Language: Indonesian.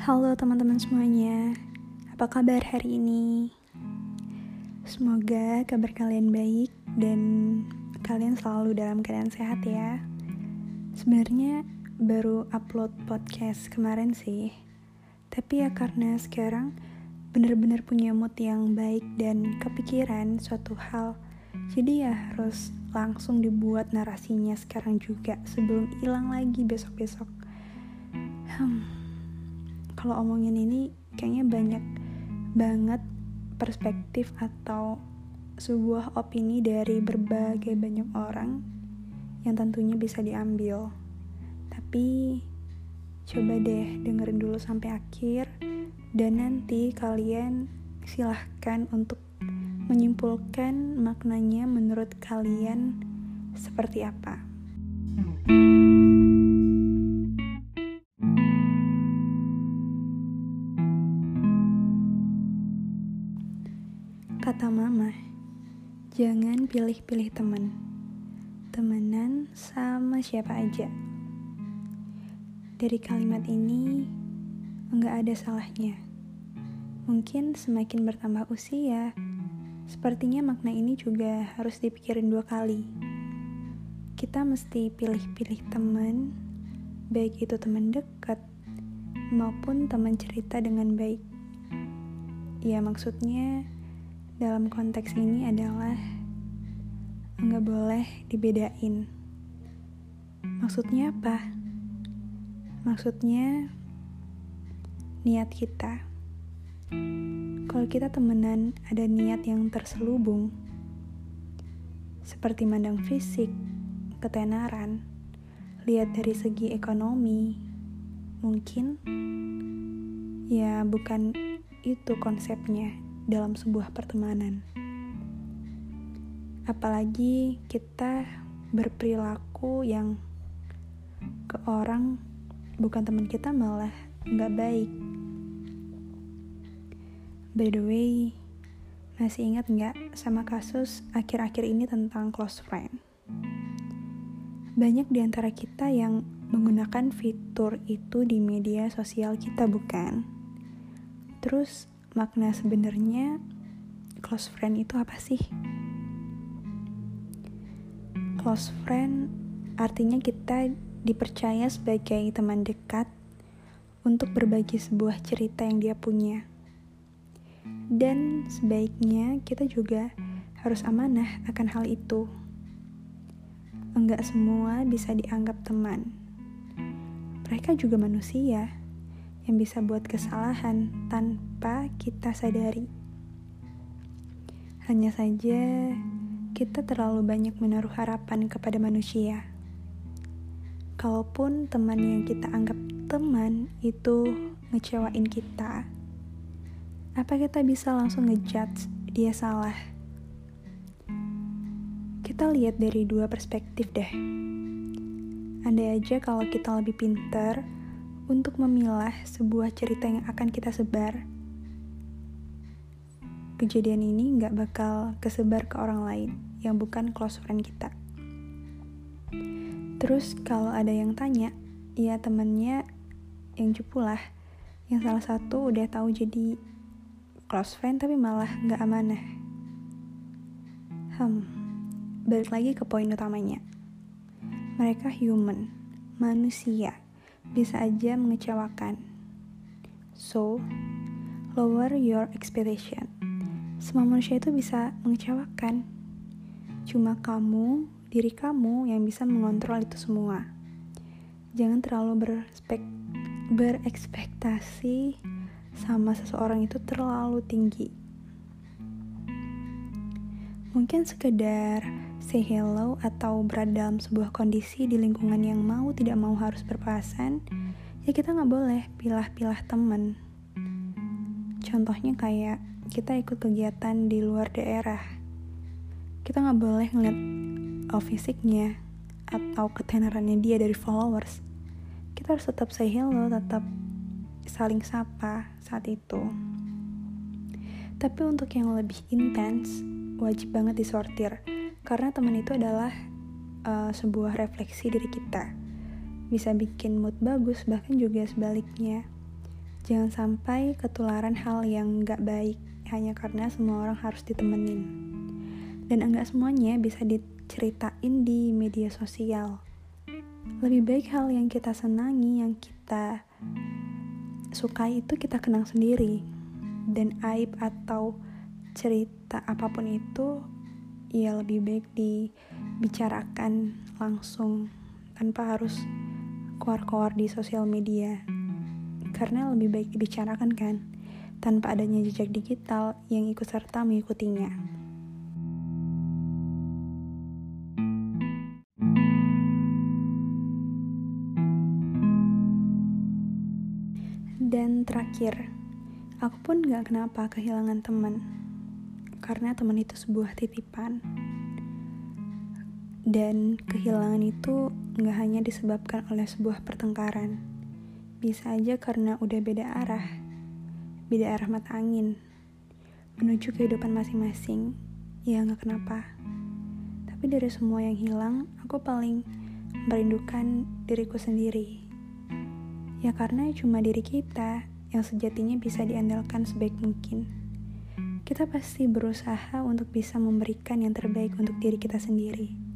Halo teman-teman semuanya, apa kabar hari ini? Semoga kabar kalian baik dan kalian selalu dalam keadaan sehat ya. Sebenarnya baru upload podcast kemarin sih, tapi ya karena sekarang bener-bener punya mood yang baik dan kepikiran suatu hal, jadi ya harus langsung dibuat narasinya sekarang juga sebelum hilang lagi besok-besok. Hmm kalau omongin ini kayaknya banyak banget perspektif atau sebuah opini dari berbagai banyak orang yang tentunya bisa diambil. Tapi coba deh dengerin dulu sampai akhir dan nanti kalian silahkan untuk menyimpulkan maknanya menurut kalian seperti apa. Kata pilih-pilih teman. Temenan sama siapa aja. Dari kalimat ini, enggak ada salahnya. Mungkin semakin bertambah usia, sepertinya makna ini juga harus dipikirin dua kali. Kita mesti pilih-pilih teman, baik itu teman dekat maupun teman cerita dengan baik. Ya maksudnya, dalam konteks ini adalah nggak boleh dibedain. Maksudnya apa? Maksudnya niat kita. Kalau kita temenan ada niat yang terselubung, seperti mandang fisik, ketenaran, lihat dari segi ekonomi, mungkin ya bukan itu konsepnya dalam sebuah pertemanan. Apalagi kita berperilaku yang ke orang bukan teman kita malah nggak baik. By the way, masih ingat nggak sama kasus akhir-akhir ini tentang close friend? Banyak di antara kita yang menggunakan fitur itu di media sosial kita, bukan? Terus makna sebenarnya close friend itu apa sih? Close friend artinya kita dipercaya sebagai teman dekat untuk berbagi sebuah cerita yang dia punya. Dan sebaiknya kita juga harus amanah akan hal itu. Enggak semua bisa dianggap teman. Mereka juga manusia yang bisa buat kesalahan tanpa kita sadari. Hanya saja, kita terlalu banyak menaruh harapan kepada manusia. Kalaupun teman yang kita anggap teman itu ngecewain kita, apa kita bisa langsung ngejudge dia salah? Kita lihat dari dua perspektif deh. Andai aja kalau kita lebih pintar, untuk memilah sebuah cerita yang akan kita sebar. Kejadian ini nggak bakal kesebar ke orang lain yang bukan close friend kita. Terus kalau ada yang tanya, ya temennya yang cupu lah, yang salah satu udah tahu jadi close friend tapi malah nggak amanah. Hmm, balik lagi ke poin utamanya. Mereka human, manusia bisa aja mengecewakan. So, lower your expectation. Semua manusia itu bisa mengecewakan. Cuma kamu, diri kamu yang bisa mengontrol itu semua. Jangan terlalu berspek berekspektasi sama seseorang itu terlalu tinggi. Mungkin sekedar say hello atau berada dalam sebuah kondisi di lingkungan yang mau tidak mau harus berpasan, ya kita nggak boleh pilah-pilah temen. Contohnya kayak kita ikut kegiatan di luar daerah. Kita nggak boleh ngeliat oh, fisiknya atau ketenarannya dia dari followers. Kita harus tetap say hello, tetap saling sapa saat itu. Tapi untuk yang lebih intens, wajib banget disortir karena teman itu adalah uh, sebuah refleksi diri kita bisa bikin mood bagus bahkan juga sebaliknya Jangan sampai ketularan hal yang gak baik hanya karena semua orang harus ditemenin. Dan enggak semuanya bisa diceritain di media sosial. Lebih baik hal yang kita senangi, yang kita sukai itu kita kenang sendiri. Dan aib atau cerita apa pun itu ya lebih baik dibicarakan langsung tanpa harus keluar-keluar di sosial media karena lebih baik dibicarakan kan tanpa adanya jejak digital yang ikut serta mengikutinya. Dan terakhir, aku pun gak kenapa kehilangan teman, karena teman itu sebuah titipan. Dan kehilangan itu gak hanya disebabkan oleh sebuah pertengkaran, bisa aja karena udah beda arah, beda arah mata angin, menuju kehidupan masing-masing. Ya nggak kenapa. Tapi dari semua yang hilang, aku paling merindukan diriku sendiri. Ya karena cuma diri kita yang sejatinya bisa diandalkan sebaik mungkin. Kita pasti berusaha untuk bisa memberikan yang terbaik untuk diri kita sendiri.